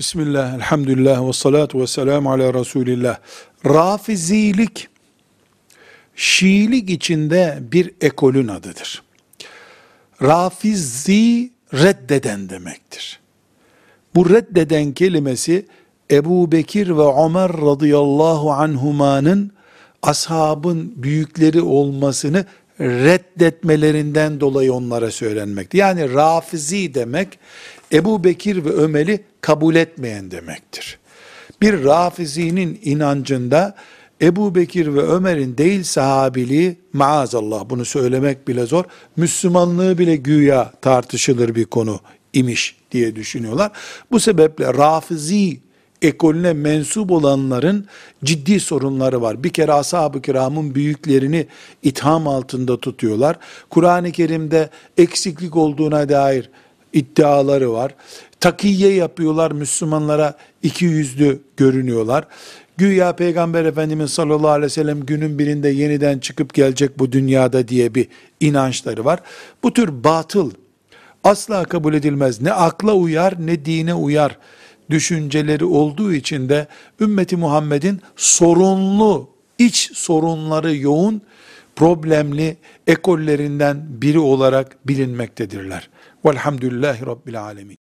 Bismillah, elhamdülillah ve salatu ve selamu ala Resulillah. Rafizilik, Şiilik içinde bir ekolün adıdır. Rafizi reddeden demektir. Bu reddeden kelimesi Ebu Bekir ve Ömer radıyallahu anhumanın ashabın büyükleri olmasını reddetmelerinden dolayı onlara söylenmekti. Yani rafizi demek Ebu Bekir ve Ömer'i kabul etmeyen demektir. Bir rafizinin inancında Ebu Bekir ve Ömer'in değil sahabiliği maazallah bunu söylemek bile zor. Müslümanlığı bile güya tartışılır bir konu imiş diye düşünüyorlar. Bu sebeple rafizi ekolüne mensup olanların ciddi sorunları var. Bir kere ashab-ı kiramın büyüklerini itham altında tutuyorlar. Kur'an-ı Kerim'de eksiklik olduğuna dair iddiaları var. Takiye yapıyorlar, Müslümanlara iki yüzlü görünüyorlar. Güya Peygamber Efendimiz sallallahu aleyhi ve sellem günün birinde yeniden çıkıp gelecek bu dünyada diye bir inançları var. Bu tür batıl asla kabul edilmez. Ne akla uyar ne dine uyar düşünceleri olduğu için de ümmeti Muhammed'in sorunlu, iç sorunları yoğun, problemli ekollerinden biri olarak bilinmektedirler. Velhamdülillahi Rabbil Alemin.